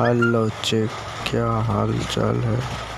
Hello check क्या हाल चाल है?